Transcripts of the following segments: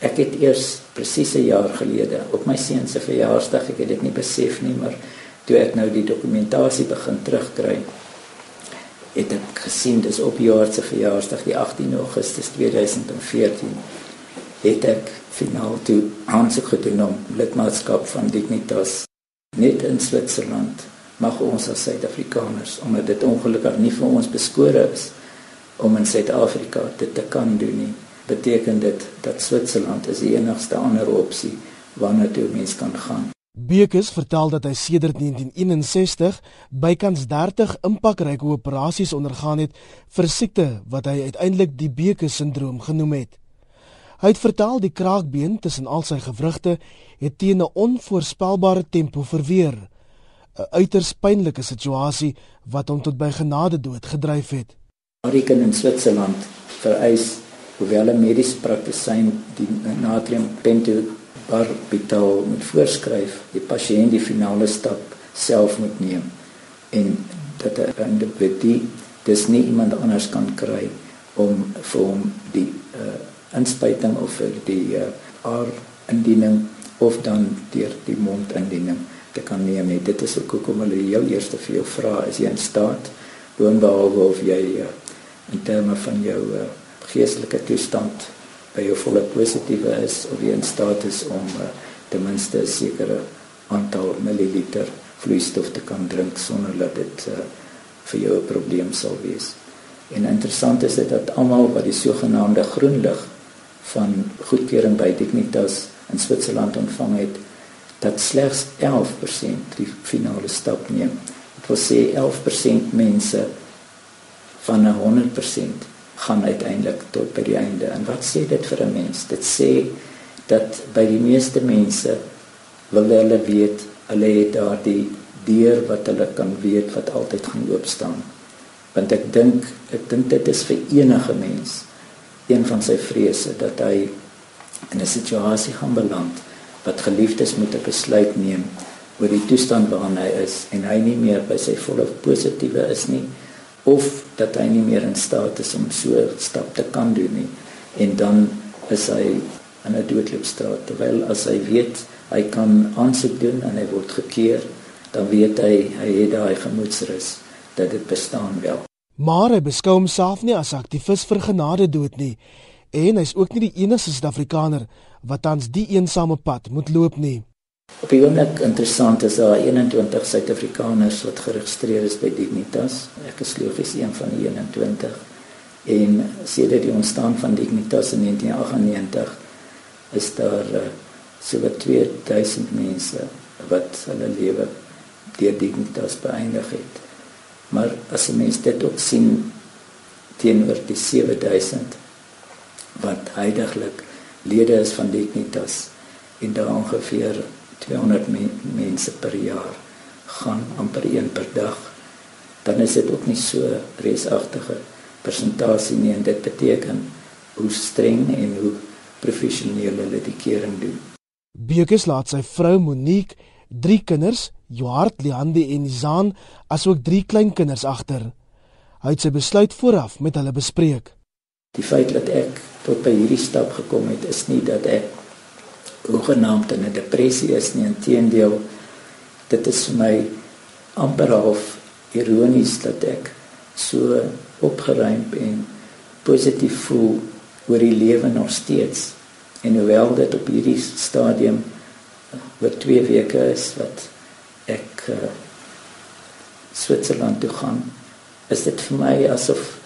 Ek het eers presies 'n jaar gelede op my seun se verjaarsdag, ek het dit nie besef nie, maar toe ek nou die dokumentasie begin terugkry, het ek gesien dis op jaar se verjaarsdag die 18 Augustus 2014 het ek finaal toe aansoek gedoen om lidmaatskap van Dignitas net in Switserland mag ons as Suid-Afrikaners omdat dit ongelukkig nie vir ons beskore is om in Suid-Afrika dit te kan doen nie beteken dit dat Switserland is die enigste ander opsie waarna toe mens kan gaan Bekes vertel dat hy sedert 1961 bykans 30 impakryke operasies ondergaan het vir siekte wat hy uiteindelik die Bekes-sindroom genoem het. Hy het vertel die kraakbeen tussen al sy gewrigte het teen 'n onvoorspelbare tempo verweer, 'n uiters pynlike situasie wat hom tot by genade dood gedryf het. Ariken in Switserland vereis hoewel 'n mediese praktisyn die natrium pentothal barbital moet voorskryf, die pasiënt die finale stap self moet neem en dat 'n individu dis nie iemand anders kan kry om vir hom die uh, inspuiting of vir die uh, aar indiening of dan deur die mond indiening te kan neem nie. Dit is ook hoekom hulle jou eerste vir jou vra is jy in staat boonbehalwe of jy uh, in terme van jou uh, geestelike toestand by jou volle positiewe is of jy in staat is om uh, ten minste 'n sekere aantal milliliter vloeistof te kan drink sonder dat dit uh, vir jou 'n probleem sal wees. En interessant is dit dat almal wat die sogenaamde groen lig van goedkeuring by Dignitas in Switserland ontvang het, dat slegs 11% die finale stap neem. Dit wil sê 11% mense van 'n 100% gaan uiteindelik tot by die einde. En wat sê dit vir 'n mens? Dit sê dat by die meeste mense wil hulle weet hulle het daardie deur wat hulle kan weet wat altyd gaan oop staan. Want ek dink ek dink dit is vir enige mens een van sy vrese dat hy in 'n situasie gaan beland wat geliefdes moet 'n besluit neem oor die toestand waarin hy is en hy nie meer by sy volle positiewe is nie of dat hy nie meer in staat is om so 'n stap te kan doen nie. En dan is hy in 'n doodloopstraat. Terwyl as hy weet hy kan aansoek doen en hy word gekeer dan weet hy hy het daai gemoedsrus dat dit bestaan wel. Maar hy beskou homself nie as aktivis vir genade dood nie. En hy's ook nie die enigste Suid-Afrikaner wat tans die eensame pad moet loop nie Op die oomblik interessant is daar 21 Suid-Afrikaners wat geregistreer is by Dignitas. Ek is logies een van die 21. En sedert die ontstaan van Dignitas in 1998 is daar uh, so wat 2000 mense wat hulle lewe deur Dignitas beëindig het. Maar as 'n mens dit ook sien teenoor die 7000 wat heidaglik lede is van Dignitas en daar ongeveer 200 men, mense per jaar gaan amper een per dag dan is dit ook nie so reusagtige persentasie nie en dit beteken hoe streng en hoe professioneel hulle die kering doen. Bekes laat sy vrou Monique, drie kinders, Joart, Leandi en Izan, asook drie kleinkinders agter. Hy het sy besluit vooraf met hulle bespreek. Die feit dat ek tot by hierdie stap gekom het, is nie dat ek hoegenaamd in 'n depressie is nie. Inteendeel dit is vir my amper half ironies dat ek so opgeruimd en positief voel oor die lewe nog steeds. En hoewel dit op hierdie stadium oor 2 weke is wat ek uh, Switserland toe gaan is dit vir my asof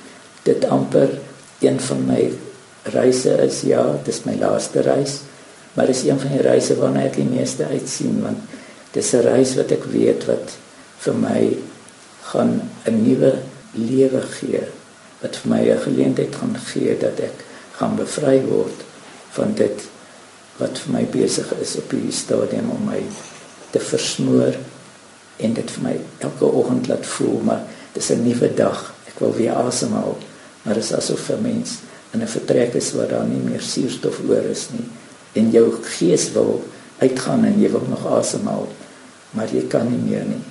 dit amper een van my reise is. Ja dis my laaste reis maar dis een van die reise waarna ek die meeste uitsien want dis 'n reis wat ek weet wat vir my gaan 'n nuwe lewe gee wat vir my 'n geleentheid gaan gee dat ek gaan bevry word van dit wat vir my besig is op hierdie stadium om my te versmoor en dit vir my elke oggend laat voel maar dis 'n nuwe dag. Ek wil weer asemhaal maar dit is asof 'n mens in 'n vertrek is waar daar nie meer suurstof oor is nie en jou gees wil uitgaan en jy wil nog asemhaal maar jy kan nie meer nie